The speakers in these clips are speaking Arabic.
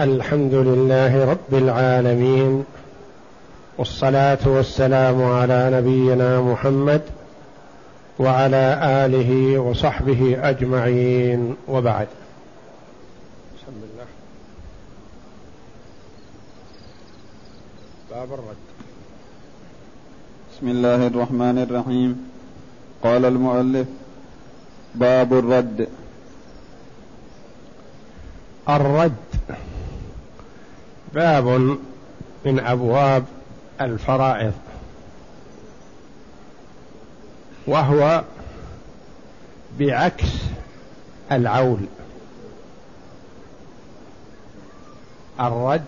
الحمد لله رب العالمين والصلاة والسلام على نبينا محمد وعلى آله وصحبه أجمعين وبعد. بسم الله باب الرد. بسم الله الرحمن الرحيم. قال المؤلف باب الرد. الرد. باب من أبواب الفرائض وهو بعكس العول الرد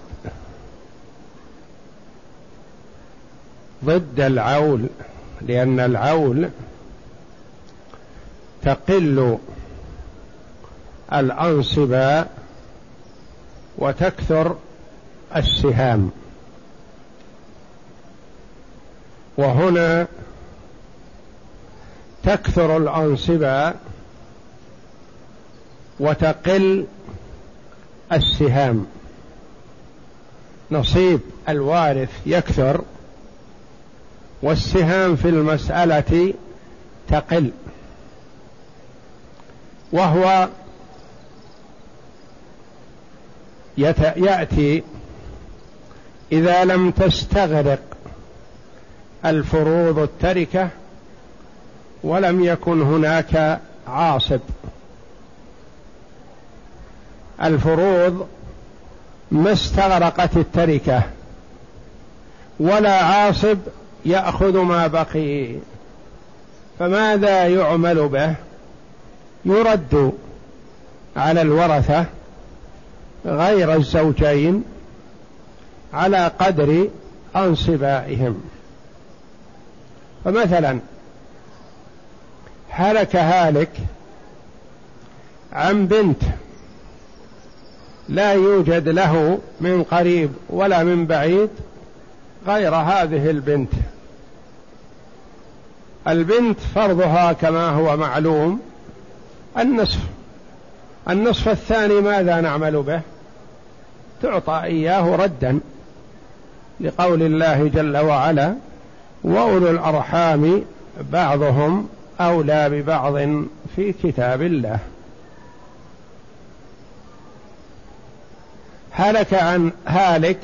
ضد العول لأن العول تقل الانصبه وتكثر السهام. وهنا تكثر الأنصبة وتقل السهام. نصيب الوارث يكثر والسهام في المسألة تقل. وهو يأتي إذا لم تستغرق الفروض التركة ولم يكن هناك عاصب. الفروض ما استغرقت التركة ولا عاصب يأخذ ما بقي. فماذا يعمل به؟ يرد على الورثة غير الزوجين على قدر أنصبائهم. فمثلا هلك هالك عن بنت لا يوجد له من قريب ولا من بعيد غير هذه البنت. البنت فرضها كما هو معلوم النصف. النصف الثاني ماذا نعمل به؟ تعطى إياه ردا. لقول الله جل وعلا وأولو الأرحام بعضهم أولى ببعض في كتاب الله. هلك عن هالك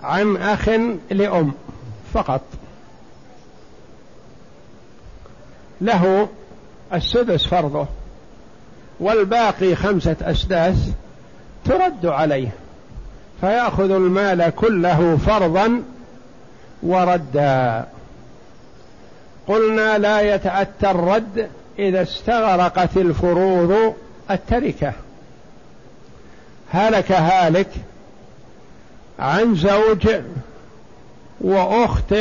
عن أخ لأم فقط. له السدس فرضه والباقي خمسة أسداس ترد عليه. فيأخذ المال كله فرضا وردا. قلنا لا يتأتى الرد إذا استغرقت الفروض التركة. هلك هالك عن زوج وأخت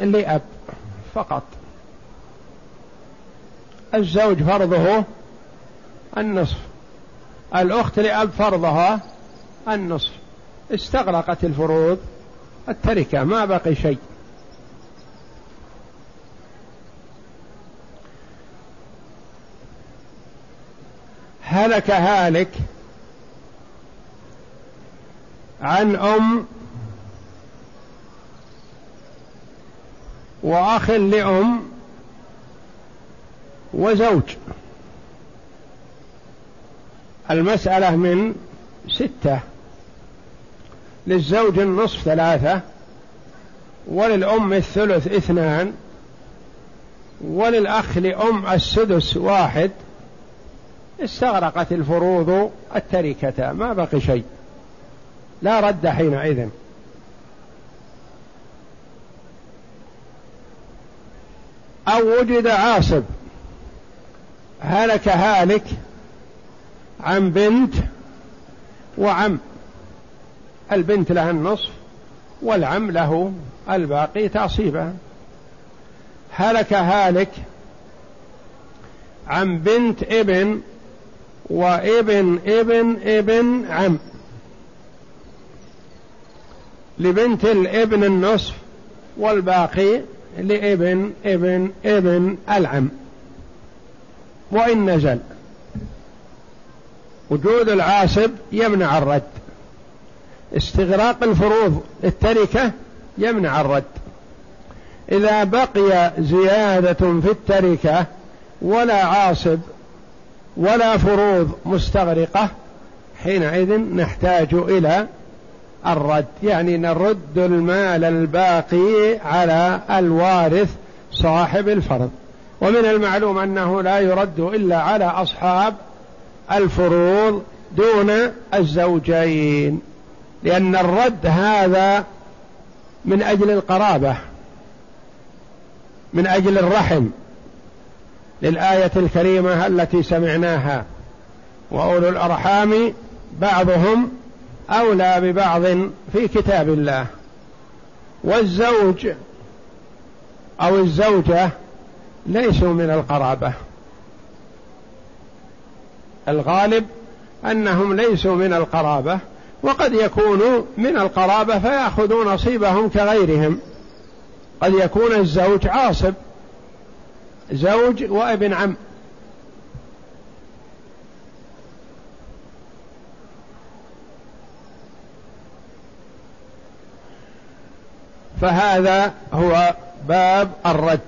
لأب فقط. الزوج فرضه النصف الأخت لأب فرضها النصف. استغرقت الفروض التركة ما بقي شيء. هلك هالك عن أم وأخ لأم وزوج. المسألة من ستة. للزوج النصف ثلاثة وللأم الثلث اثنان وللأخ لأم السدس واحد. استغرقت الفروض التركة ما بقي شيء. لا رد حينئذ. أو وجد عاصب هلك هالك عن بنت وعم. البنت لها النصف والعم له الباقي تعصيبا هلك هالك عن بنت ابن وابن ابن ابن عم. لبنت الابن النصف والباقي لابن ابن ابن العم. وإن نزل. وجود العاصب يمنع الرد. استغراق الفروض التركة يمنع الرد. إذا بقي زيادة في التركة ولا عاصب ولا فروض مستغرقة حينئذ نحتاج إلى الرد. يعني نرد المال الباقي على الوارث صاحب الفرض. ومن المعلوم أنه لا يرد إلا على أصحاب الفروض دون الزوجين. لأن الرد هذا من أجل القرابة من أجل الرحم للآية الكريمة التي سمعناها. وأولو الأرحام بعضهم أولى ببعض في كتاب الله. والزوج أو الزوجة ليسوا من القرابة. الغالب أنهم ليسوا من القرابة. وقد يكونوا من القرابة فياخذوا نصيبهم كغيرهم. قد يكون الزوج عاصب زوج وابن عم. فهذا هو باب الرد.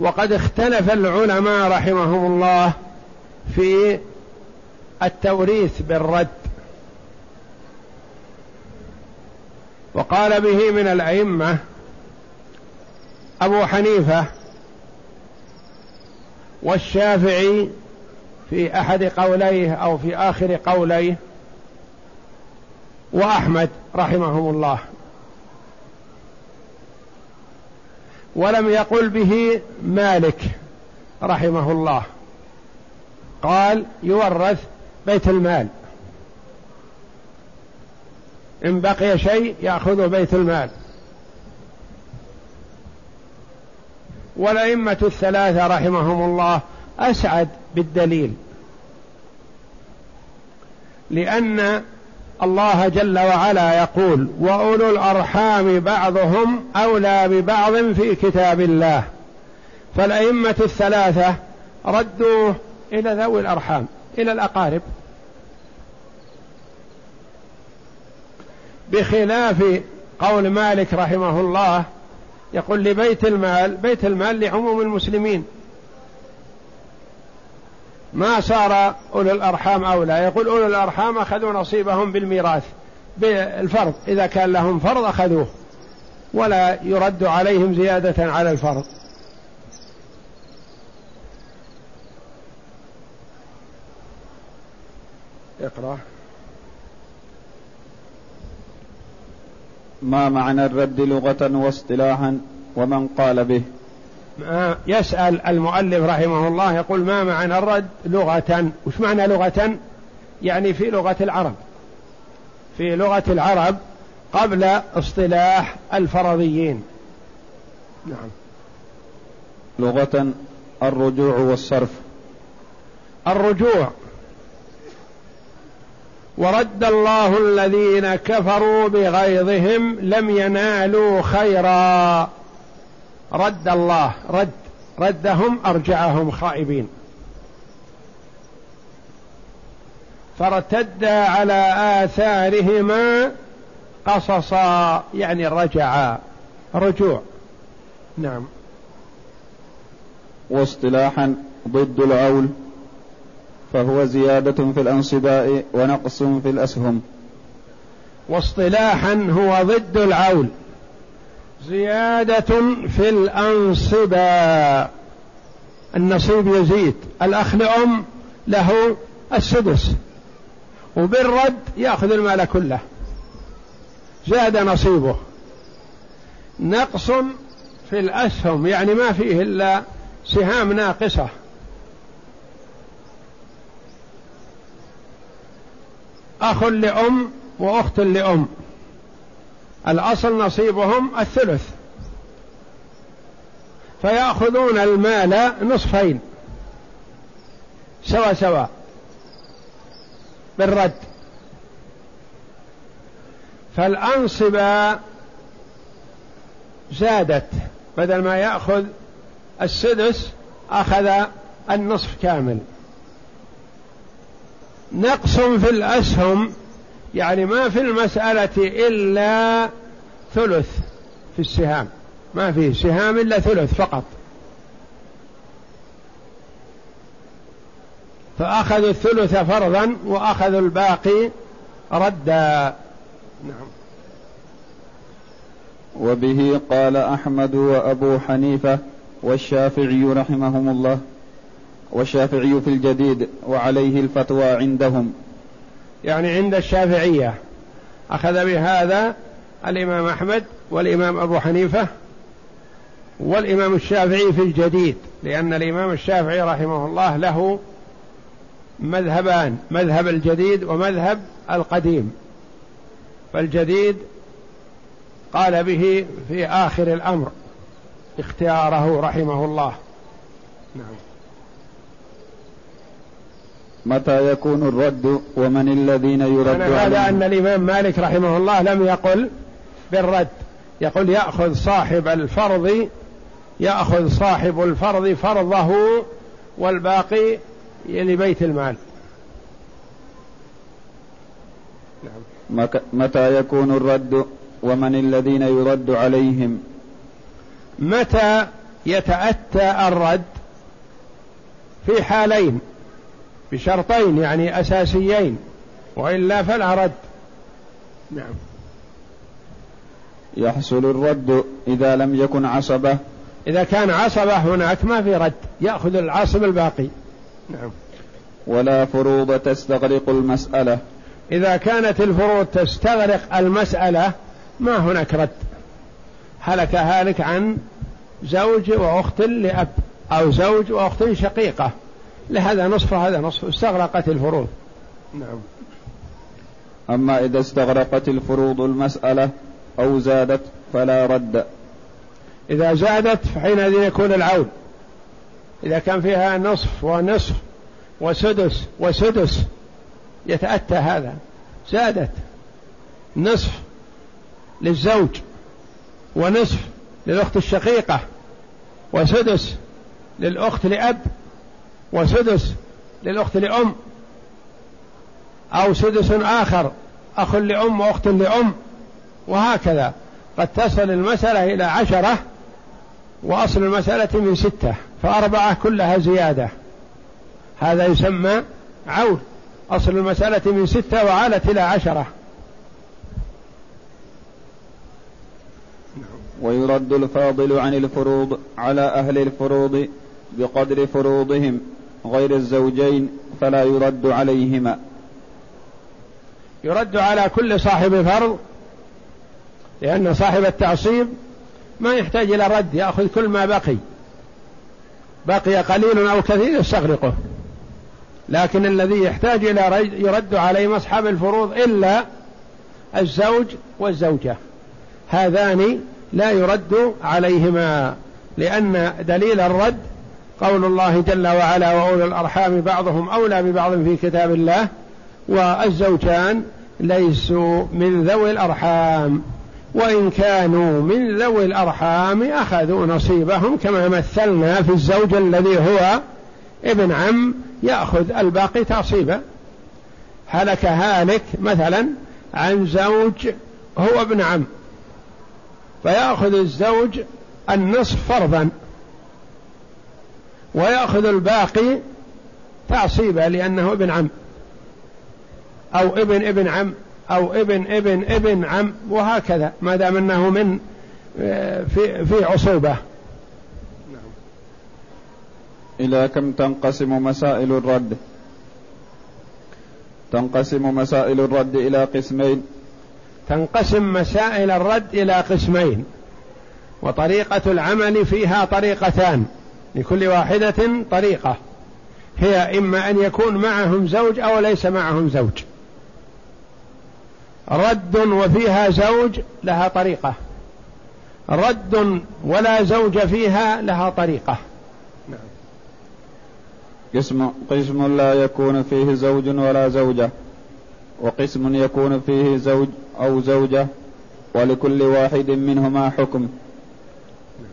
وقد اختلف العلماء رحمهم الله في التوريث بالرد. وقال به من الأئمة أبو حنيفة والشافعي في أحد قوليه أو في آخر قوليه وأحمد رحمهم الله. ولم يقل به مالك رحمه الله. قال يورث بيت المال. إن بقي شيء يأخذ بيت المال. والأئمة الثلاثة رحمهم الله أسعد بالدليل. لأن الله جل وعلا يقول وأولو الأرحام بعضهم أولى ببعض في كتاب الله. فالأئمة الثلاثة ردوا إلى ذوي الأرحام إلى الأقارب. بخلاف قول مالك رحمه الله يقول لبيت المال بيت المال لعموم المسلمين. ما صار أولو الأرحام أولى؟ يقول أولو الأرحام أخذوا نصيبهم بالميراث بالفرض. إذا كان لهم فرض أخذوه ولا يرد عليهم زيادة على الفرض. اقرأ. ما معنى الرد لغة واصطلاحا ومن قال به؟ يسأل المؤلف رحمه الله يقول ما معنى الرد لغة؟ وش معنى لغة؟ يعني في لغة العرب. في لغة العرب قبل اصطلاح الفرضيين. نعم. لغة الرجوع والصرف. الرجوع. ورد الله الذين كفروا بغيظهم لم ينالوا خيرا. رد الله رد ردهم أرجعهم خائبين. فارتدا على آثارهما قصصا يعني رجعا رجوع. نعم. واصطلاحا ضد العول فهو زيادة في الأنصباء ونقص في الأسهم. واصطلاحا هو ضد العول. زيادة في الأنصبة النصيب يزيد. الأخ لأم له السدس. وبالرد يأخذ المال كله. زاد نصيبه. نقص في الأسهم. يعني ما فيه إلا سهام ناقصة. أخ لأم وأخت لأم. الأصل نصيبهم الثلث. فيأخذون المال نصفين. سوا سوا. بالرد. فالأنصبة زادت. بدل ما يأخذ السدس أخذ النصف كامل. نقص في الأسهم يعني ما في المسألة إلا ثلث في السهام. ما فيه سهام إلا ثلث فقط. فأخذوا الثلث فرضا وأخذوا الباقي ردا. نعم. وبه قال أحمد وأبو حنيفة والشافعي رحمهم الله. والشافعي في الجديد وعليه الفتوى عندهم. يعني عند الشافعية. أخذ بهذا الإمام أحمد والإمام أبو حنيفة والإمام الشافعي في الجديد لأن الإمام الشافعي رحمه الله له مذهبان مذهب الجديد ومذهب القديم. فالجديد قال به في آخر الأمر اختياره رحمه الله. نعم. متى يكون الرد ومن الذين يرد هذا أن الإمام مالك رحمه الله لم يقل بالرد. يقول يأخذ صاحب الفرض يأخذ صاحب الفرض فرضه والباقي لبيت المال. نعم. متى يكون الرد ومن الذين يرد عليهم؟ متى يتأتى الرد؟ في حالين. بشرطين يعني أساسيين وإلا فلا رد. نعم. يحصل الرد إذا لم يكن عصبة. إذا كان عصبة هناك ما في رد يأخذ العاصب الباقي. نعم. ولا فروض تستغرق المسألة. إذا كانت الفروض تستغرق المسألة ما هناك رد. هلك هالك عن زوج وأخت لأب أو زوج وأخت شقيقة. لهذا نصف وهذا نصف. استغرقت الفروض. نعم. أما إذا استغرقت الفروض المسألة أو زادت فلا رد. إذا زادت فحينئذ يكون العون. إذا كان فيها نصف ونصف وسدس وسدس يتأتى هذا. زادت. نصف للزوج ونصف للأخت الشقيقة وسدس للأخت لأب وسدس للأخت لأم أو سدس آخر أخ لأم وأخت لأم وهكذا. قد تصل المسألة إلى عشرة وأصل المسألة من ستة فأربعة كلها زيادة. هذا يسمى عود أصل المسألة من ستة وعالت إلى عشرة. ويرد الفاضل عن الفروض على أهل الفروض بقدر فروضهم. غير الزوجين فلا يرد عليهما. يرد على كل صاحب فرض لأن صاحب التعصيب ما يحتاج إلى رد يأخذ كل ما بقي. بقي قليل أو كثير يستغرقه. لكن الذي يحتاج إلى يرد عليه أصحاب الفروض إلا الزوج والزوجة. هذان لا يرد عليهما لأن دليل الرد قول الله جل وعلا وأولو الأرحام بعضهم أولى ببعض في كتاب الله والزوجان ليسوا من ذوي الأرحام وإن كانوا من ذوي الأرحام أخذوا نصيبهم كما مثلنا في الزوج الذي هو ابن عم يأخذ الباقي تعصيبا. هلك هالك مثلا عن زوج هو ابن عم فيأخذ الزوج النصف فرضا. ويأخذ الباقي تعصيبا لأنه ابن عم. أو ابن ابن عم أو ابن ابن ابن عم وهكذا ما دام أنه من آه، في في عصوبة. إلى كم تنقسم مسائل الرد؟ تنقسم مسائل الرد إلى قسمين. تنقسم مسائل الرد إلى قسمين. وطريقة العمل فيها طريقتان. لكل واحدة طريقة. هي إما أن يكون معهم زوج أو ليس معهم زوج. رد وفيها زوج لها طريقة. رد ولا زوج فيها لها طريقة. نعم. قسم قسم لا يكون فيه زوج ولا زوجة. وقسم يكون فيه زوج أو زوجة. ولكل واحد منهما حكم.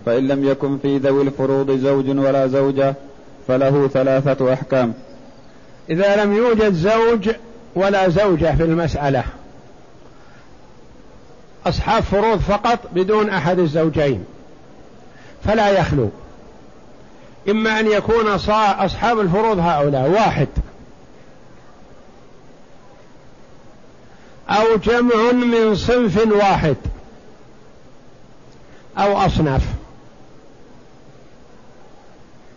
فإن لم يكن في ذوي الفروض زوج ولا زوجة فله ثلاثة أحكام. إذا لم يوجد زوج ولا زوجة في المسألة أصحاب فروض فقط بدون أحد الزوجين فلا يخلو. إما أن يكون أصحاب الفروض هؤلاء واحد أو جمع من صنف واحد. أو أصناف.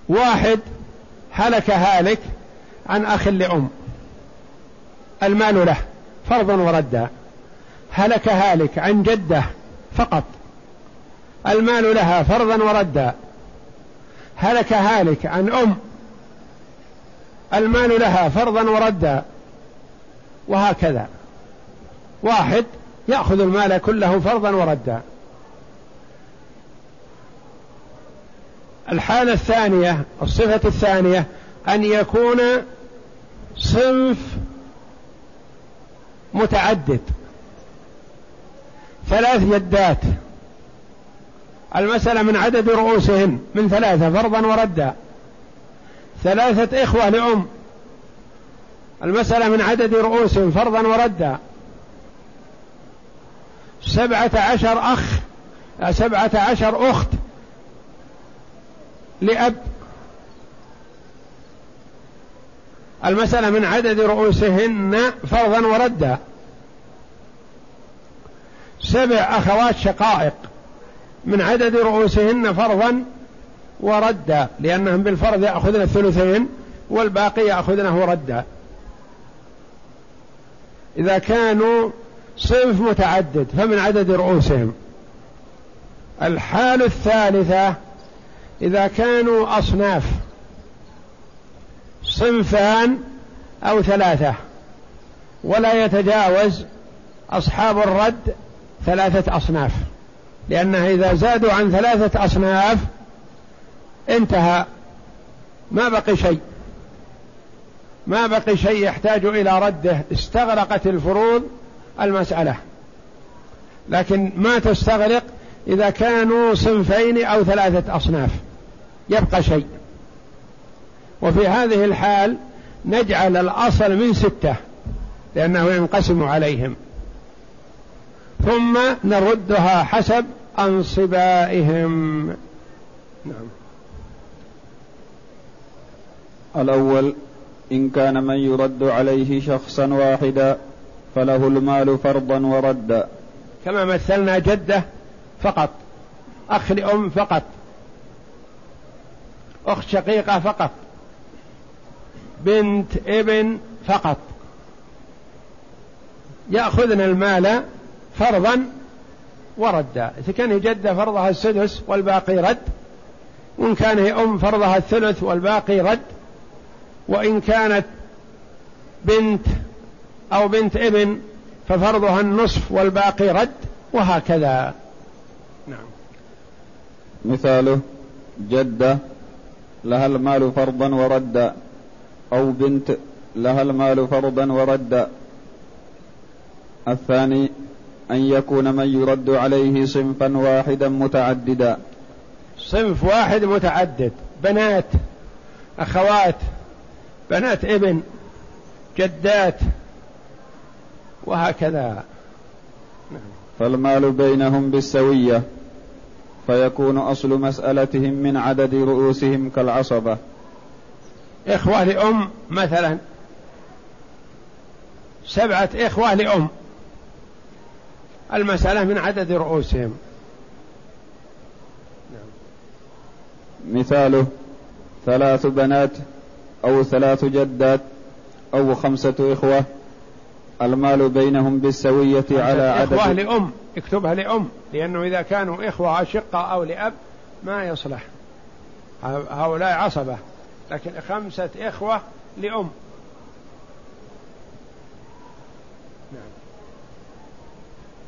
واحد هلك هالك عن أخ لأم. المال له فرضا وردا هلك هالك عن جدة فقط. المال لها فرضا وردا هلك هالك عن أم. المال لها فرضا وردا وهكذا. واحد يأخذ المال كله فرضا وردا. الحالة الثانية الصفة الثانية أن يكون صنف متعدد. ثلاث يدات. المسألة من عدد رؤوسهن من ثلاثة فرضا وردا. ثلاثة إخوة لأم. المسألة من عدد رؤوسهم فرضا وردا. سبعة عشر أخ سبعة عشر أخت. لأب. المسألة من عدد رؤوسهن فرضا وردا. سبع أخوات شقائق. من عدد رؤوسهن فرضا وردا لأنهم بالفرض يأخذن الثلثين والباقي يأخذنه ردا. إذا كانوا صنف متعدد فمن عدد رؤوسهم. الحال الثالثة إذا كانوا أصناف صنفان أو ثلاثة ولا يتجاوز أصحاب الرد ثلاثة أصناف لأنها إذا زادوا عن ثلاثة أصناف انتهى ما بقي شيء. ما بقي شيء يحتاج إلى رده استغرقت الفروض المسألة. لكن ما تستغرق إذا كانوا صنفين أو ثلاثة أصناف يبقى شيء. وفي هذه الحال نجعل الأصل من ستة لأنه ينقسم عليهم. ثم نردها حسب أنصبائهم. نعم. الأول إن كان من يرد عليه شخصا واحدا فله المال فرضا وردا. كما مثلنا جدة فقط. أخ لأم فقط. أخت شقيقة فقط. بنت ابن فقط. يأخذن المال فرضا وردا. إذا كان جدة فرضها السدس والباقي رد. وإن كان هي أم فرضها الثلث والباقي رد. وإن كانت بنت أو بنت ابن ففرضها النصف والباقي رد. وهكذا. مثاله جدة لها المال فرضا وردا أو بنت لها المال فرضا وردا الثاني أن يكون من يرد عليه صنفا واحدا متعددا. صنف واحد متعدد. بنات أخوات بنات ابن جدات وهكذا. فالمال بينهم بالسوية. فيكون أصل مسألتهم من عدد رؤوسهم كالعصبة. إخوة لأم مثلا. سبعة إخوة لأم. المسألة من عدد رؤوسهم. مثاله ثلاث بنات أو ثلاث جدات أو خمسة إخوة. المال بينهم بالسوية على عدد إخوة لأم اكتبها لأم لأنه إذا كانوا إخوة أشقة أو لأب ما يصلح. هؤلاء عصبة لكن خمسة إخوة لأم.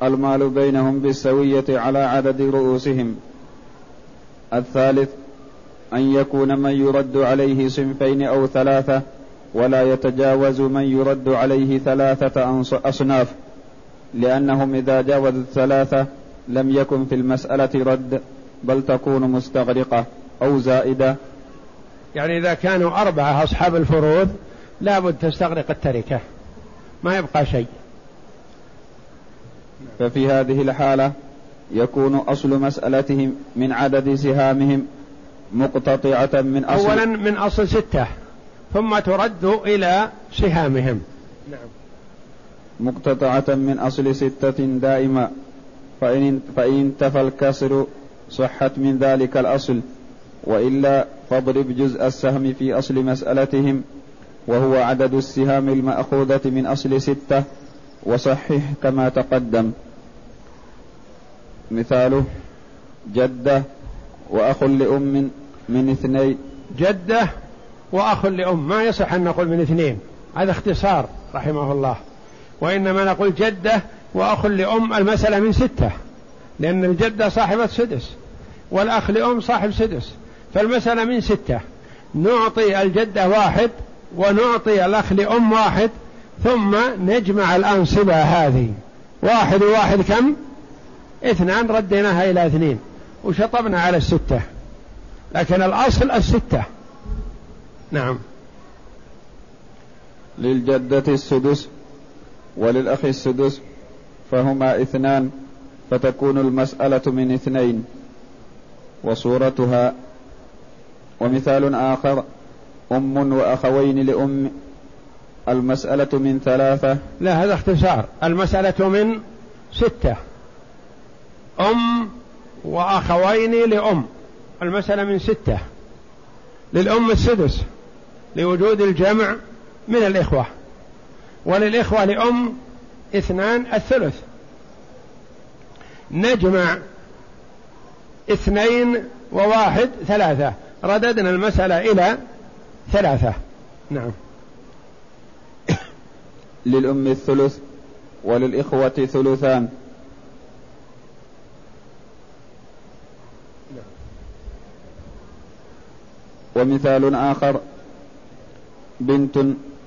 المال بينهم بالسوية على عدد رؤوسهم. الثالث أن يكون من يرد عليه صنفين أو ثلاثة ولا يتجاوز من يرد عليه ثلاثة أصناف لأنهم إذا جاوزوا الثلاثة لم يكن في المسألة رد بل تكون مستغرقة أو زائدة. يعني إذا كانوا أربعة أصحاب الفروض لابد تستغرق التركة ما يبقى شيء. ففي هذه الحالة يكون أصل مسألتهم من عدد سهامهم مقتطعة من أصل أولا من أصل ستة. ثم ترد إلى سهامهم. نعم. مقتطعة من أصل ستة دائما فإن, فإن انتفى الكسر صحت من ذلك الأصل. وإلا فاضرب جزء السهم في أصل مسألتهم. وهو عدد السهام المأخوذة من أصل ستة. وصحح كما تقدم. مثاله جدة وأخ لأم من اثنين. جدة وأخ لأم. ما يصح أن نقول من اثنين. هذا اختصار رحمه الله. وإنما نقول جدة وأخ لأم المسألة من ستة. لأن الجدة صاحبة سدس والأخ لأم صاحب سدس. فالمسألة من ستة. نعطي الجدة واحد ونعطي الأخ لأم واحد ثم نجمع الأنصبة هذه. واحد وواحد كم؟ اثنان. رديناها إلى اثنين. وشطبنا على الستة. لكن الأصل الستة. نعم. للجدة السدس وللأخ السدس فهما اثنان فتكون المسألة من اثنين وصورتها ومثال آخر أم وأخوين لأم المسألة من ثلاثة. لا هذا اختصار. المسألة من ستة أم وأخوين لأم المسألة من ستة. للأم السدس. لوجود الجمع من الإخوة. وللإخوة لأم اثنان الثلث. نجمع اثنين وواحد ثلاثة. رددنا المسألة إلى ثلاثة. نعم. للأم الثلث وللإخوة ثلثان. ومثال آخر. بنت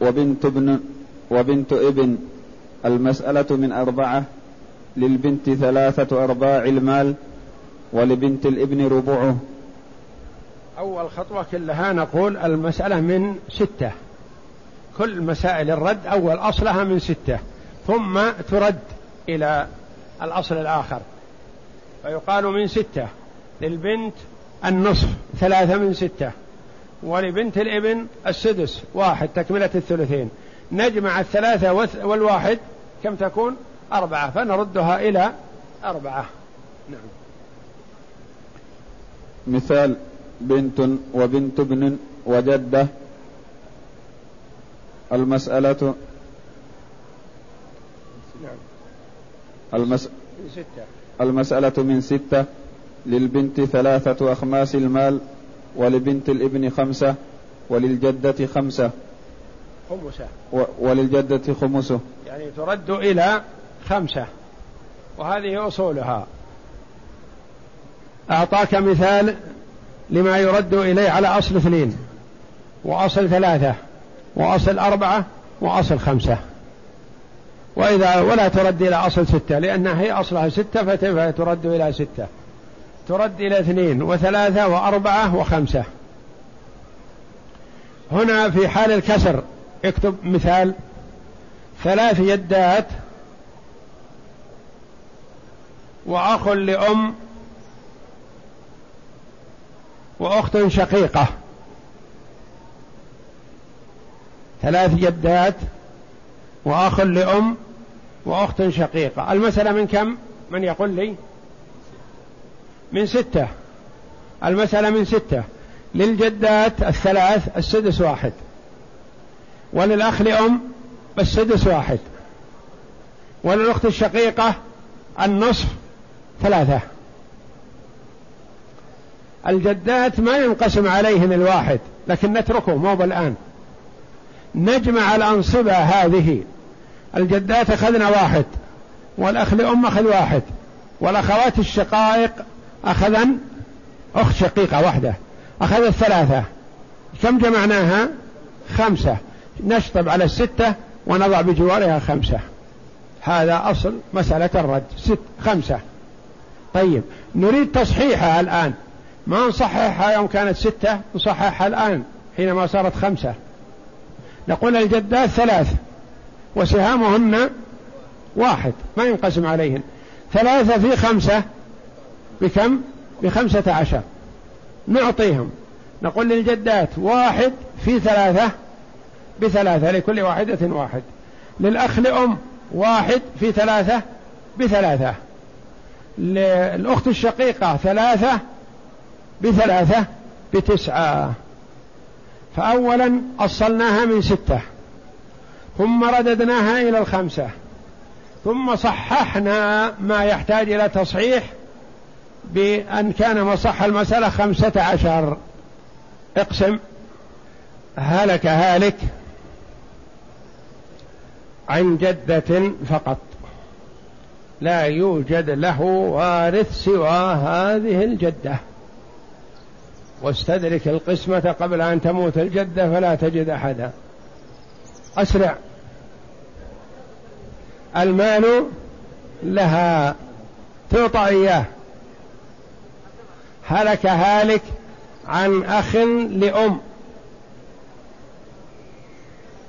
وبنت ابن وبنت ابن. المسألة من أربعة. للبنت ثلاثة أرباع المال ولبنت الابن ربعه. أول خطوة كلها نقول المسألة من ستة. كل مسائل الرد أول أصلها من ستة. ثم ترد إلى الأصل الآخر. فيقال من ستة. للبنت النصف ثلاثة من ستة. ولبنت الإبن السدس. واحد تكملة الثلثين. نجمع الثلاثة والواحد كم تكون؟ أربعة. فنردها إلى أربعة. نعم. مثال بنت وبنت ابن وجدة. المسألة نعم المس... ستة. المسألة من ستة للبنت ثلاثة أخماس المال ولبنت الابن خمسة وللجدة خمسة. خمسة. و... وللجدة خمسة. يعني ترد إلى خمسة. وهذه أصولها. أعطاك مثال لما يرد إليه على أصل اثنين وأصل ثلاثة وأصل أربعة وأصل خمسة. وإذا ولا ترد إلى أصل ستة لأنها هي أصلها ستة فترد إلى ستة. ترد إلى اثنين وثلاثة وأربعة وخمسة. هنا في حال الكسر اكتب مثال ثلاث يدات وأخ لأم وأخت شقيقة. ثلاث جدات وأخ لأم وأخت شقيقة. المسألة من كم؟ من يقول لي من ستة. المسألة من ستة. للجدات الثلاث السدس واحد. وللأخ لأم السدس واحد. وللأخت الشقيقة النصف ثلاثة. الجدات ما ينقسم عليهن الواحد لكن نتركه مو بالآن نجمع الأنصبة هذه. الجدات أخذنا واحد والأخ لأم أخذ واحد والأخوات الشقائق أخذن أخت شقيقة واحدة أخذت ثلاثة. كم جمعناها؟ خمسة. نشطب على الستة ونضع بجوارها خمسة. هذا أصل مسألة الرد. ست خمسة. طيب. نريد تصحيحها الآن. ما نصححها يوم كانت ستة؟ نصححها الآن حينما صارت خمسة. نقول الجدات ثلاث. وسهامهن واحد. ما ينقسم عليهن. ثلاثة في خمسة. بكم؟ بخمسة عشر. نعطيهم. نقول للجدات واحد في ثلاثة بثلاثة لكل واحدة واحد. للأخ لأم واحد في ثلاثة بثلاثة. للأخت الشقيقة ثلاثة بثلاثة بتسعة. فأولا أصلناها من ستة. ثم رددناها إلى الخمسة. ثم صححنا ما يحتاج إلى تصحيح بأن كان مصح المسألة خمسة عشر. اقسم. هلك هالك عن جدة فقط. لا يوجد له وارث سوى هذه الجدة. واستدرك القسمة قبل أن تموت الجدة فلا تجد أحدا. أسرع. المال لها. تعطى إياه. هلك هالك عن أخ لأم.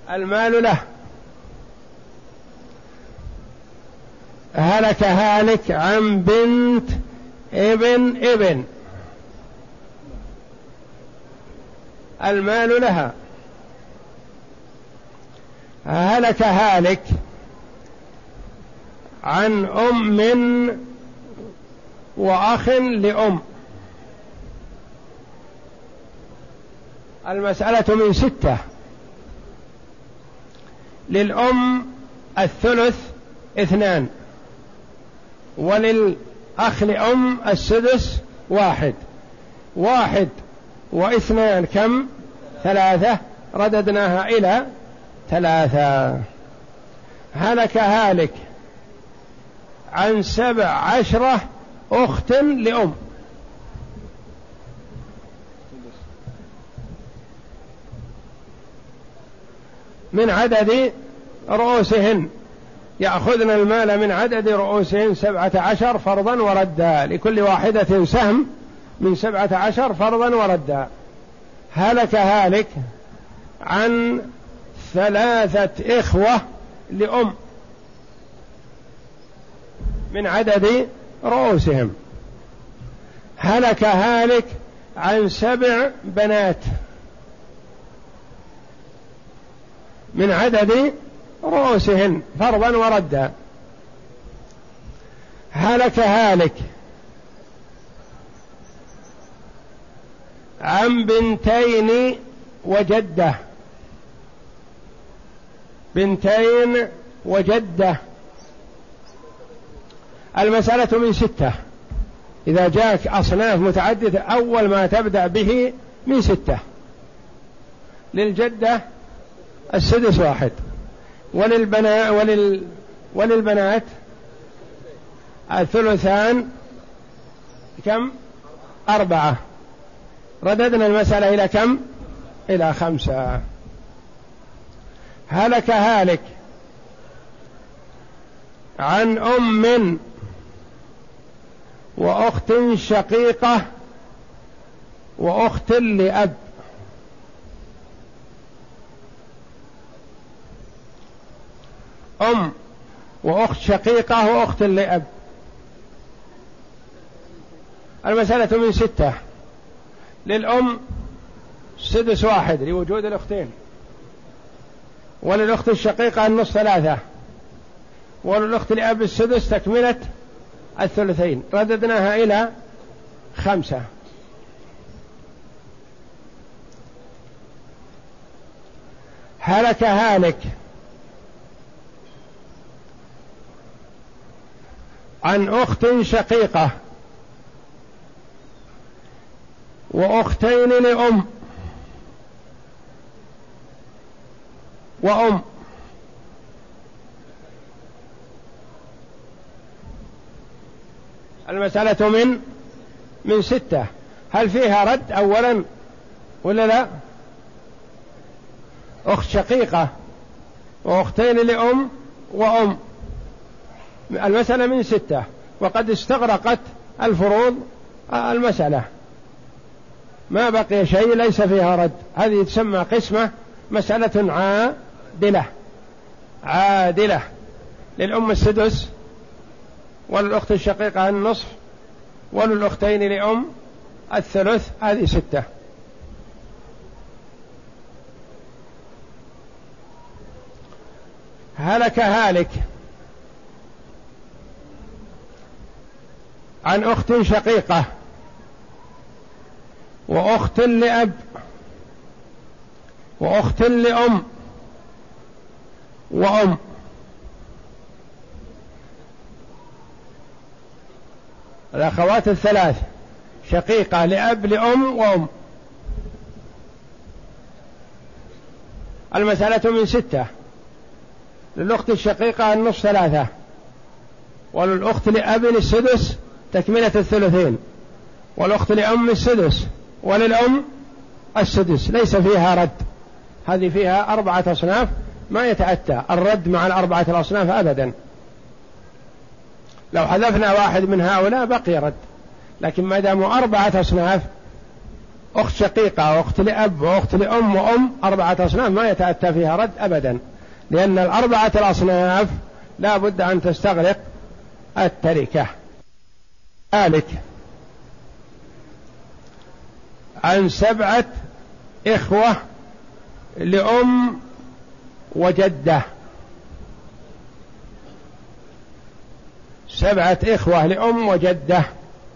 المال له. هلك هالك عن بنت ابن ابن. المال لها. هلك هالك عن أم وأخ لأم. المسألة من ستة. للأم الثلث اثنان. وللأخ لأم السدس واحد. واحد واثنان كم؟ ثلاثة. رددناها إلى ثلاثة. هلك هالك عن سبع عشرة أخت لأم. من عدد رؤوسهن. يأخذن المال من عدد رؤوسهن سبعة عشر فرضا وردا. لكل واحدة سهم من سبعة عشر فرضا وردا. هلك هالك عن ثلاثة إخوة لأم من عدد رؤوسهم. هلك هالك عن سبع بنات. من عدد رؤوسهن فرضا وردا. هلك هالك. عن بنتين وجدة. بنتين وجدة. المسألة من ستة. إذا جاءك أصناف متعددة أول ما تبدأ به من ستة. للجدة السدس واحد. وللبناء ولل وللبنات الثلثان كم؟ أربعة. رددنا المسألة إلى كم؟ إلى خمسة. هلك هالك عن أم وأخت شقيقة وأخت لأب. أم وأخت شقيقة وأخت لأب. المسألة من ستة. للأم سدس واحد لوجود الأختين. وللأخت الشقيقة النصف ثلاثة. وللأخت لأب السدس تكملة الثلثين. رددناها إلى خمسة. هلك هالك. عن أخت شقيقة وأختين لأم وأم المسألة من من ستة. هل فيها رد أولا ولا لا؟ أخت شقيقة وأختين لأم وأم. المسألة من ستة. وقد استغرقت الفروض المسألة. ما بقي شيء ليس فيها رد. هذه تسمى قسمة مسألة عادلة. عادلة. للأم السدس وللأخت الشقيقة النصف وللأختين لأم الثلث. هذه ستة. هلك هالك. عن أخت شقيقة وأخت لأب وأخت لأم وأم. الأخوات الثلاث شقيقة لأب لأم وأم. المسألة من ستة. للأخت الشقيقة النصف ثلاثة وللأخت لأب السدس تكملة الثلثين. والأخت لأم السدس وللأم السدس. ليس فيها رد. هذه فيها أربعة أصناف ما يتأتى. الرد مع الأربعة الأصناف أبدا. لو حذفنا واحد من هؤلاء بقي رد. لكن ما داموا أربعة أصناف أخت شقيقة وأخت لأب وأخت لأم وأم أربعة أصناف ما يتأتى فيها رد أبدا. لأن الأربعة الأصناف لا بد أن تستغرق التركة. ذلك عن سبعة إخوة لأم وجدة. سبعة إخوة لأم وجدة.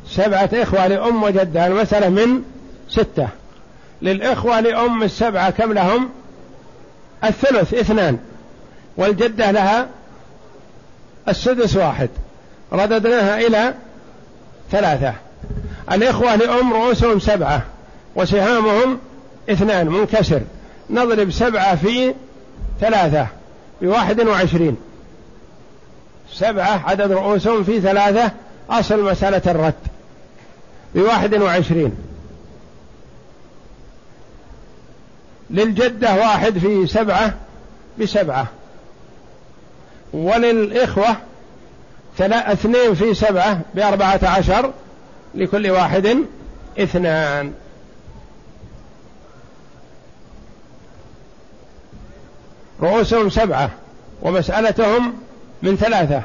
سبعة إخوة لأم وجدة. المسألة من ستة. للإخوة لأم السبعة كم لهم؟ الثلث اثنان. والجدة لها السدس واحد. رددناها إلى ثلاثة. الإخوة لأم رؤوسهم سبعة وسهامهم اثنان منكسر. نضرب سبعة في ثلاثة بواحد وعشرين. سبعة عدد رؤوسهم في ثلاثة أصل مسألة الرد. بواحد وعشرين. للجدة واحد في سبعة بسبعة. وللإخوة اثنين في سبعة بأربعة عشر لكل واحد اثنان. رؤوسهم سبعة ومسألتهم من ثلاثة.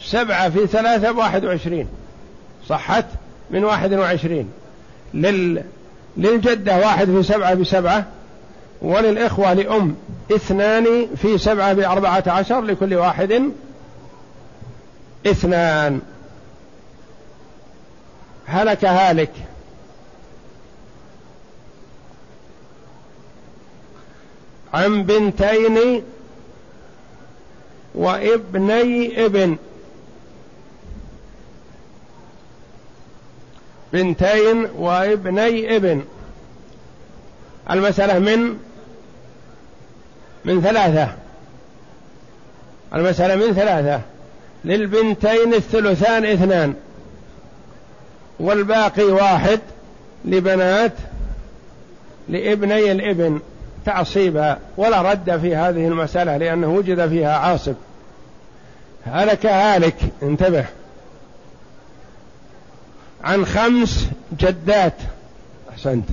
سبعة في ثلاثة بواحد وعشرين. صحت؟ من واحد وعشرين. لل للجدة واحد في سبعة بسبعة وللإخوة لأم اثنان في سبعة بأربعة عشر لكل واحد اثنان. هلك هالك. عن بنتين وابني ابن. بنتين وابني ابن. المسألة من؟ من ثلاثة. المسألة من ثلاثة. للبنتين الثلثان اثنان والباقي واحد لبنات لابني الابن تعصيبا ولا رد في هذه المسألة لأنه وجد فيها عاصب. هلك هالك انتبه. عن خمس جدات أحسنت.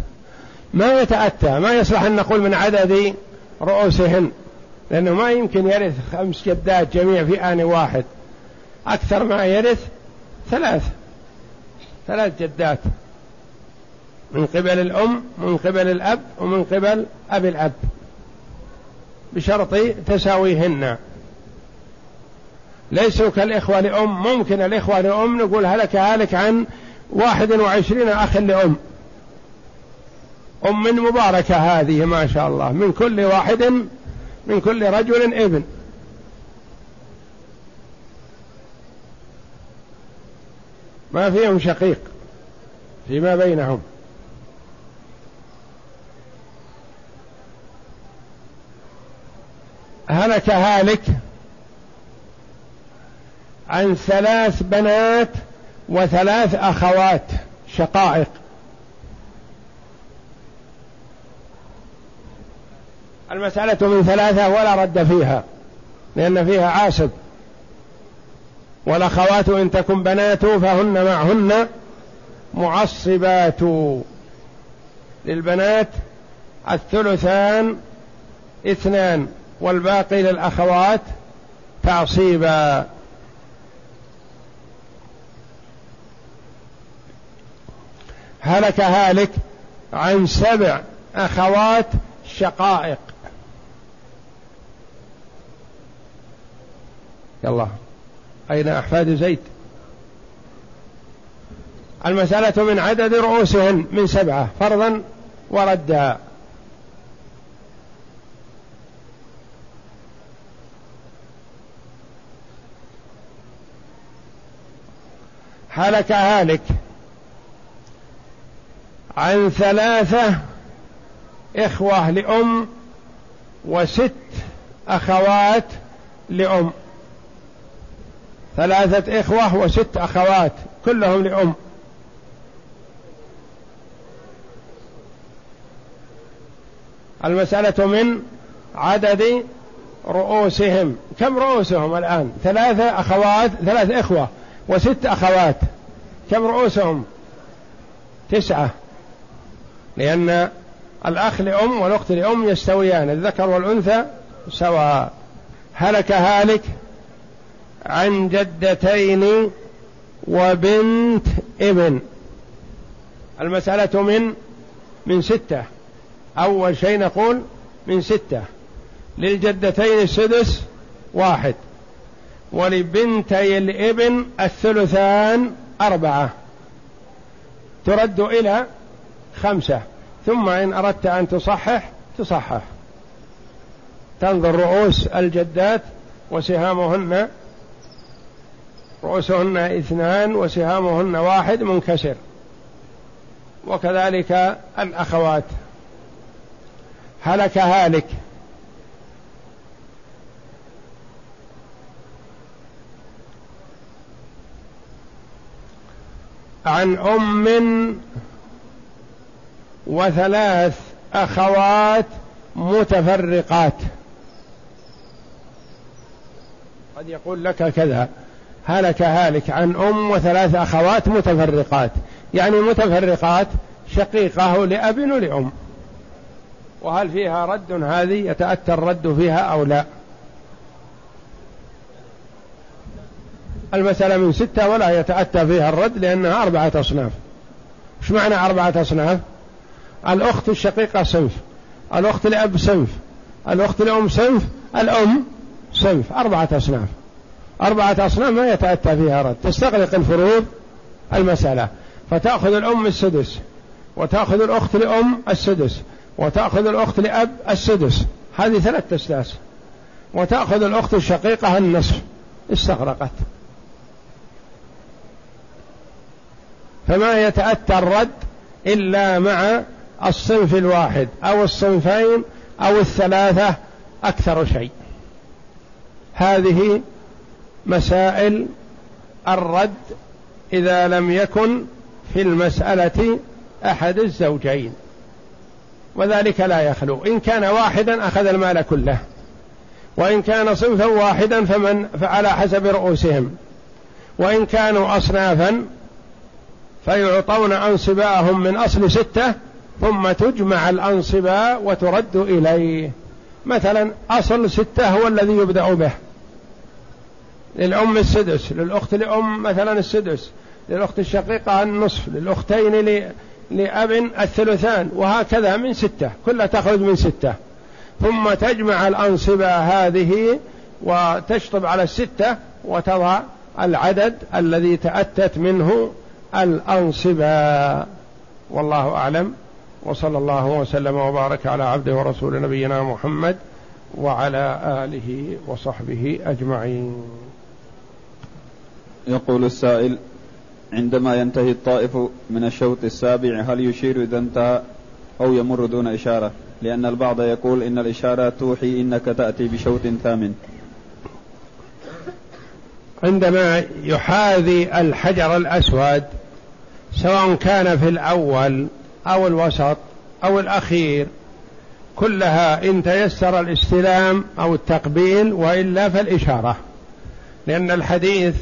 ما يتأتى ما يصلح أن نقول من عدد رؤوسهن لأنه ما يمكن يرث خمس جدات جميع في آن واحد. أكثر ما يرث ثلاث ثلاث جدات. من قبل الأم من قبل الأب ومن قبل أبي الأب. بشرط تساويهن. ليسوا كالإخوة لأم. ممكن الإخوة لأم نقول هلك هلك عن واحد وعشرين أخ لأم. أم مباركة هذه ما شاء الله. من كل واحد من كل رجل ابن. ما فيهم شقيق فيما بينهم. هلك هالك عن ثلاث بنات وثلاث أخوات شقائق. المسألة من ثلاثة ولا رد فيها لأن فيها عاصب. والأخوات إن تكن بنات فهن معهن معصبات. للبنات الثلثان اثنان والباقي للأخوات تعصيبا. هلك هالك عن سبع أخوات شقائق. يلا. أين أحفاد زيد؟ المسألة من عدد رؤوسهن من سبعة فرضا وردا. هلك هالك عن ثلاثة إخوة لأم وست أخوات لأم. ثلاثة إخوة وست أخوات كلهم لأم. المسألة من عدد رؤوسهم. كم رؤوسهم الآن؟ ثلاثة أخوات ثلاث إخوة وست أخوات. كم رؤوسهم؟ تسعة. لأن الأخ لأم والأخت لأم يستويان الذكر والأنثى سواء. هلك هالك عن جدتين وبنت ابن. المسألة من من ستة. أول شيء نقول من ستة. للجدتين السدس واحد. ولبنتي الابن الثلثان أربعة. ترد إلى خمسة. ثم إن أردت أن تصحح تصحح. تنظر رؤوس الجدات وسهامهن رؤوسهن اثنان وسهامهن واحد منكسر. وكذلك الأخوات. هلك هالك. عن أم وثلاث أخوات متفرقات. قد يقول لك كذا. هلك هالك عن أم وثلاث أخوات متفرقات. يعني متفرقات شقيقة لأب ولأم. وهل فيها رد هذه؟ يتأتى الرد فيها أو لا؟ المسألة من ستة ولا يتأتى فيها الرد لأنها أربعة أصناف. إيش معنى أربعة أصناف؟ الأخت الشقيقة صنف الأخت لأب صنف الأخت لأم صنف الأم صنف. أربعة أصناف. أربعة أصناف ما يتأتى فيها رد. تستغرق الفروض المسألة. فتأخذ الأم السدس وتأخذ الأخت لأم السدس وتأخذ الأخت لأب السدس. هذه ثلاث أسداس وتأخذ الأخت الشقيقة النصف. استغرقت. فما يتأتى الرد إلا مع الصنف الواحد أو الصنفين أو الثلاثة أكثر شيء. هذه مسائل الرد إذا لم يكن في المسألة أحد الزوجين. وذلك لا يخلو. إن كان واحدا أخذ المال كله. وإن كان صنفا واحدا فمن فعلى حسب رؤوسهم. وإن كانوا أصنافا فيعطون أنصباءهم من أصل ستة ثم تجمع الأنصباء وترد إليه. مثلا أصل ستة هو الذي يبدأ به. للأم السدس للأخت لأم مثلا السدس للأخت الشقيقة النصف للأختين لأب الثلثان وهكذا من ستة كلها تخرج من ستة. ثم تجمع الأنصبة هذه وتشطب على الستة وتضع العدد الذي تأتت منه الأنصبة. والله أعلم. وصلى الله وسلم وبارك على عبده ورسول نبينا محمد وعلى آله وصحبه أجمعين. يقول السائل عندما ينتهي الطائف من الشوط السابع هل يشير إذا انتهى أو يمر دون إشارة؟ لأن البعض يقول إن الإشارة توحي إنك تأتي بشوط ثامن. عندما يحاذي الحجر الأسود سواء كان في الأول أو الوسط أو الأخير كلها إن تيسر الاستلام أو التقبيل وإلا فالإشارة. لأن الحديث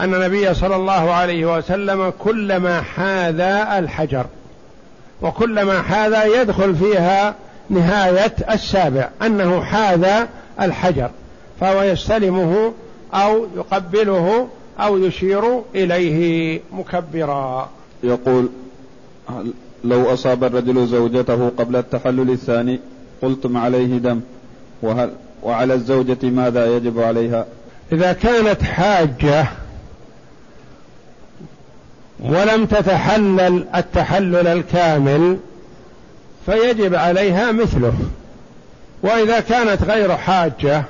أن النبي صلى الله عليه وسلم كلما حاذى الحجر وكلما حاذى يدخل فيها نهاية السابع أنه حاذى الحجر فهو يستلمه أو يقبله أو يشير إليه مكبرا. يقول لو أصاب الرجل زوجته قبل التحلل الثاني قلتم عليه دم وهل وعلى الزوجة ماذا يجب عليها؟ إذا كانت حاجة ولم تتحلل التحلل الكامل فيجب عليها مثله. وإذا كانت غير حاجة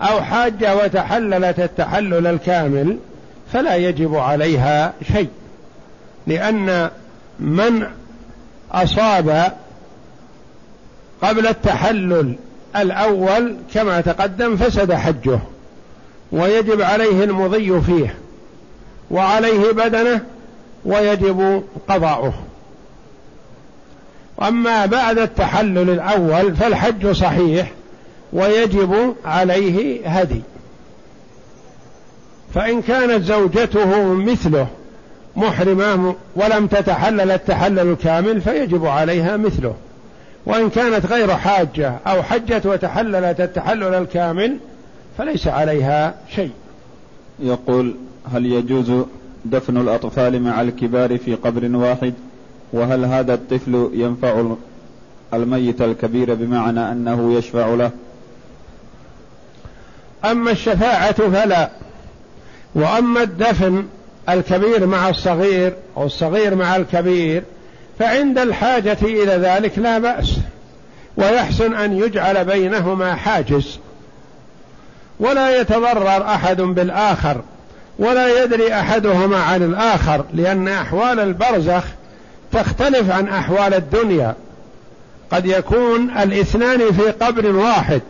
أو حاجة وتحللت التحلل الكامل فلا يجب عليها شيء لأن من أصاب قبل التحلل الأول كما تقدم فسد حجه ويجب عليه المضي فيه. وعليه بدنه ويجب قضاؤه. وأما بعد التحلل الأول فالحج صحيح ويجب عليه هدي. فإن كانت زوجته مثله محرمة ولم تتحلل التحلل الكامل فيجب عليها مثله. وإن كانت غير حاجة أو حجت وتحللت التحلل الكامل فليس عليها شيء. يقول هل يجوز دفن الأطفال مع الكبار في قبر واحد؟ وهل هذا الطفل ينفع الميت الكبير بمعنى أنه يشفع له؟ أما الشفاعة فلا. وأما الدفن الكبير مع الصغير أو الصغير مع الكبير فعند الحاجة إلى ذلك لا بأس. ويحسن أن يجعل بينهما حاجز. ولا يتضرر أحد بالآخر ولا يدري أحدهما عن الآخر لأن أحوال البرزخ تختلف عن أحوال الدنيا. قد يكون الاثنان في قبر واحد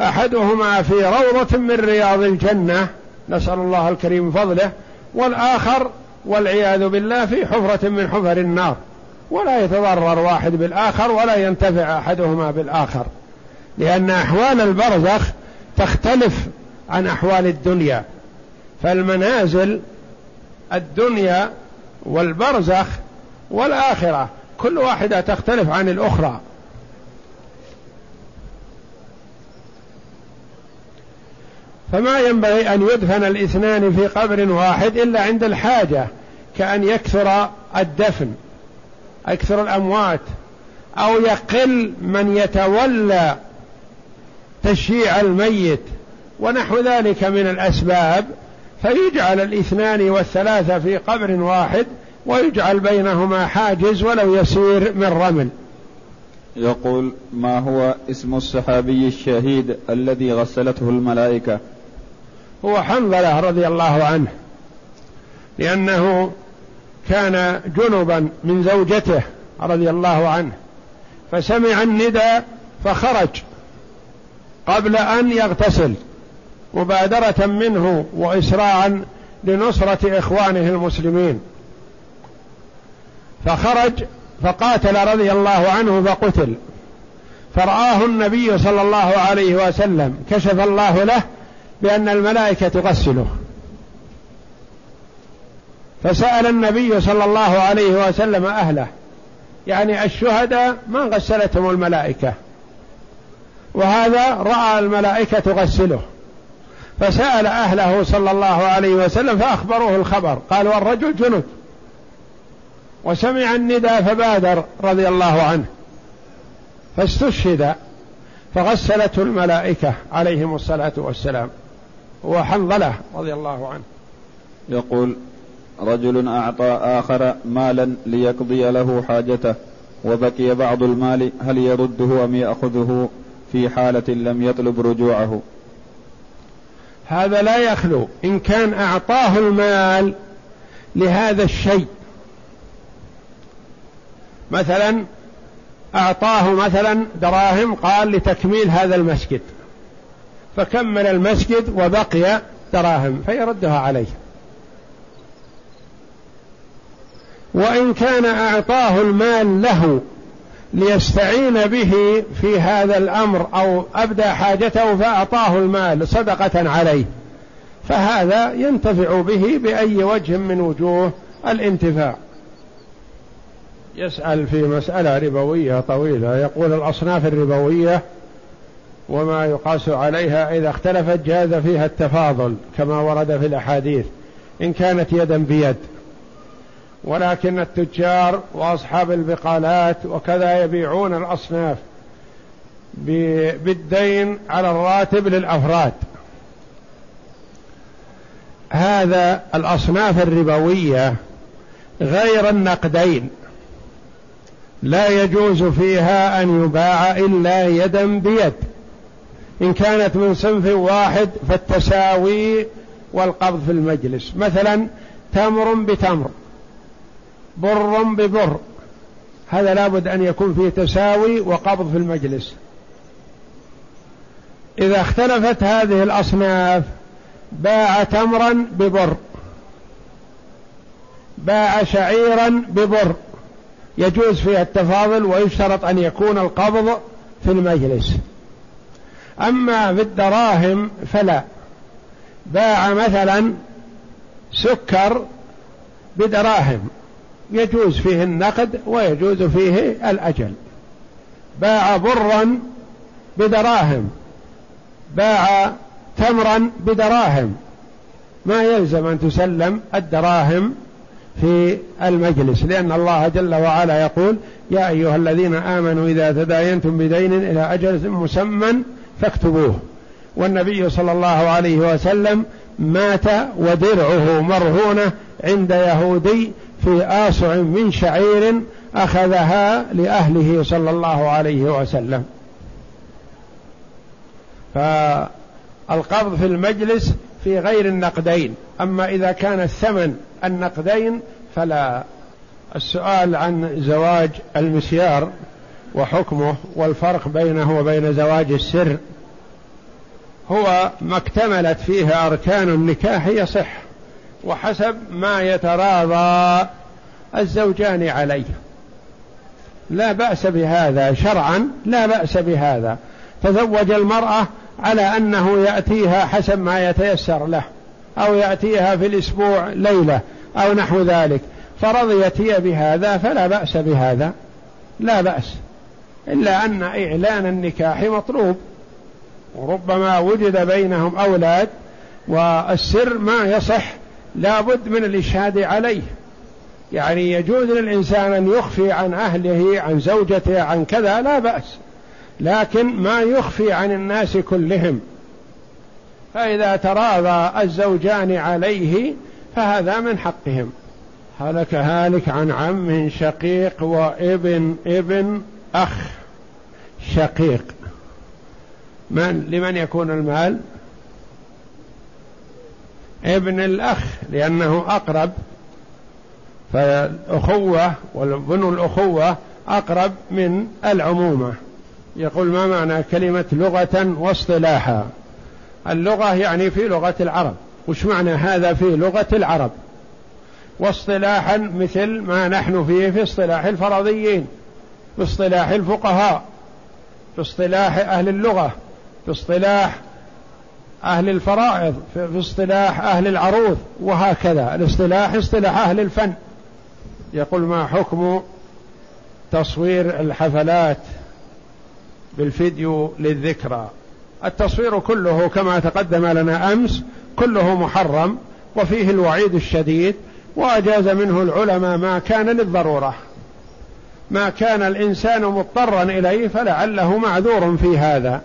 أحدهما في روضة من رياض الجنة نسأل الله الكريم فضله والآخر والعياذ بالله في حفرة من حفر النار. ولا يتضرر واحد بالآخر ولا ينتفع أحدهما بالآخر. لأن أحوال البرزخ تختلف عن أحوال الدنيا. فالمنازل الدنيا والبرزخ والآخرة كل واحدة تختلف عن الأخرى. فما ينبغي أن يدفن الاثنان في قبر واحد إلا عند الحاجة كأن يكثر الدفن أكثر الأموات أو يقل من يتولى تشييع الميت ونحو ذلك من الأسباب فيجعل الاثنان والثلاثة في قبر واحد ويجعل بينهما حاجز ولو يسير من رمل. يقول ما هو اسم الصحابي الشهيد الذي غسلته الملائكة؟ هو حنظلة رضي الله عنه لأنه كان جنبا من زوجته رضي الله عنه فسمع الندى فخرج. قبل أن يغتسل مبادرة منه وإسراعا لنصرة إخوانه المسلمين. فخرج فقاتل رضي الله عنه فقتل. فرآه النبي صلى الله عليه وسلم كشف الله له بأن الملائكة تغسله. فسأل النبي صلى الله عليه وسلم أهله يعني الشهداء ما غسلتهم الملائكة؟ وهذا رأى الملائكة تغسله. فسأل أهله صلى الله عليه وسلم فأخبروه الخبر. قال والرجل جنود وسمع الندى فبادر رضي الله عنه. فاستشهد. فغسلته الملائكة عليهم الصلاة والسلام. هو حنظلة رضي الله عنه. يقول رجل أعطى آخر مالا ليقضي له حاجته وبقي بعض المال هل يرده أم يأخذه؟ في حالة لم يطلب رجوعه. هذا لا يخلو. إن كان أعطاه المال لهذا الشيء. مثلا أعطاه مثلا دراهم قال لتكميل هذا المسجد. فكمل المسجد وبقي دراهم فيردها عليه. وإن كان أعطاه المال له ليستعين به في هذا الأمر أو أبدى حاجته فأعطاه المال صدقة عليه. فهذا ينتفع به بأي وجه من وجوه الانتفاع. يسأل في مسألة ربوية طويلة. يقول الأصناف الربوية وما يقاس عليها إذا اختلفت جاز فيها التفاضل كما ورد في الأحاديث. إن كانت يدا بيد. ولكن التجار وأصحاب البقالات وكذا يبيعون الأصناف بالدين على الراتب للأفراد. هذا الأصناف الربوية غير النقدين. لا يجوز فيها أن يباع إلا يدا بيد. إن كانت من صنف واحد فالتساوي والقبض في المجلس. مثلا تمر بتمر. بر ببر هذا لابد أن يكون فيه تساوي وقبض في المجلس. إذا اختلفت هذه الأصناف باع تمرا ببر باع شعيرا ببر يجوز فيها التفاضل ويشترط أن يكون القبض في المجلس. أما في الدراهم فلا. باع مثلا سكر بدراهم. يجوز فيه النقد ويجوز فيه الأجل. باع برا بدراهم باع تمرا بدراهم. ما يلزم أن تسلم الدراهم في المجلس لأن الله جل وعلا يقول يا أيها الذين آمنوا إذا تداينتم بدين إلى أجل مسمى فاكتبوه. والنبي صلى الله عليه وسلم مات ودرعه مرهونة عند يهودي في آصع من شعير أخذها لأهله صلى الله عليه وسلم. فالقبض في المجلس في غير النقدين. أما إذا كان الثمن النقدين فلا. السؤال عن زواج المسيار وحكمه والفرق بينه وبين زواج السر. هو ما اكتملت فيه أركان النكاح يصح. وحسب ما يتراضى الزوجان عليه. لا بأس بهذا شرعا لا بأس بهذا. تزوج المرأة على أنه يأتيها حسب ما يتيسر له أو يأتيها في الأسبوع ليلة أو نحو ذلك. فرضيت هي بهذا فلا بأس بهذا. لا بأس. إلا أن إعلان النكاح مطلوب. وربما وجد بينهم أولاد والسر ما يصح لابد من الإشهاد عليه. يعني يجوز للإنسان أن يخفي عن أهله عن زوجته عن كذا لا بأس. لكن ما يخفي عن الناس كلهم. فإذا تراضى الزوجان عليه فهذا من حقهم. هلك هالك عن عم شقيق وابن ابن أخ شقيق. من؟ لمن يكون المال؟ ابن الأخ لأنه أقرب. فالأخوة وبنو الأخوة أقرب من العمومة. يقول ما معنى كلمة لغة واصطلاحا؟ اللغة يعني في لغة العرب. وش معنى هذا في لغة العرب؟ واصطلاحا مثل ما نحن فيه في اصطلاح الفرضيين في اصطلاح الفقهاء في اصطلاح أهل اللغة في اصطلاح أهل الفرائض في اصطلاح أهل العروض وهكذا. الاصطلاح اصطلاح أهل الفن. يقول ما حكم تصوير الحفلات بالفيديو للذكرى؟ التصوير كله كما تقدم لنا أمس كله محرم وفيه الوعيد الشديد وأجاز منه العلماء ما كان للضرورة. ما كان الإنسان مضطرا إليه فلعله معذور في هذا.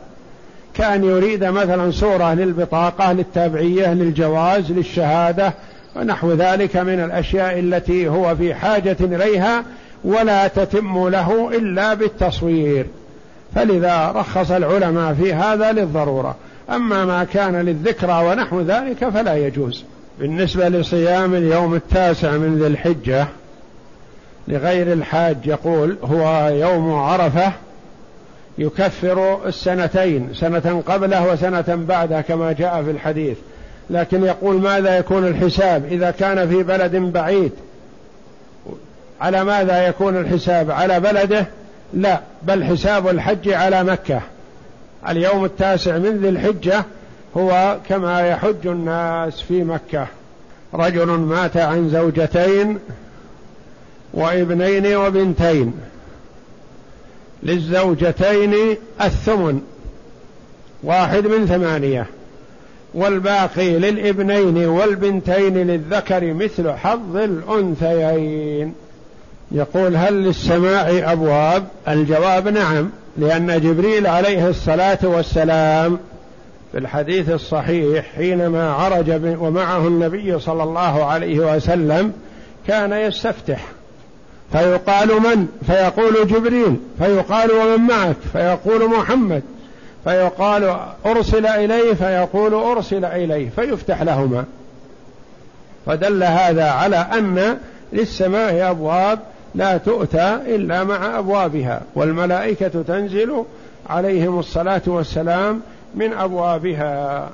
كان يريد مثلا صوره للبطاقة للتابعية للجواز للشهادة ونحو ذلك من الأشياء التي هو في حاجة إليها ولا تتم له إلا بالتصوير. فلذا رخص العلماء في هذا للضرورة. أما ما كان للذكرى ونحو ذلك فلا يجوز. بالنسبة لصيام اليوم التاسع من ذي الحجة لغير الحاج يقول هو يوم عرفة يكفر السنتين سنة قبله وسنة بعده كما جاء في الحديث. لكن يقول ماذا يكون الحساب؟ إذا كان في بلد بعيد. على ماذا يكون الحساب؟ على بلده؟ لا بل حساب الحج على مكة. اليوم التاسع من ذي الحجة هو كما يحج الناس في مكة. رجل مات عن زوجتين وابنين وبنتين. للزوجتين الثمن واحد من ثمانية والباقي للابنين والبنتين للذكر مثل حظ الأنثيين. يقول هل للسماع أبواب؟ الجواب نعم لأن جبريل عليه الصلاة والسلام في الحديث الصحيح حينما عرج ومعه النبي صلى الله عليه وسلم كان يستفتح. فيقال من؟ فيقول جبريل. فيقال ومن معك. فيقول محمد. فيقال أرسل إليه فيقول أرسل إليه. فيفتح لهما. فدل هذا على أن للسماء أبواب لا تؤتى إلا مع أبوابها. والملائكة تنزل عليهم الصلاة والسلام من أبوابها.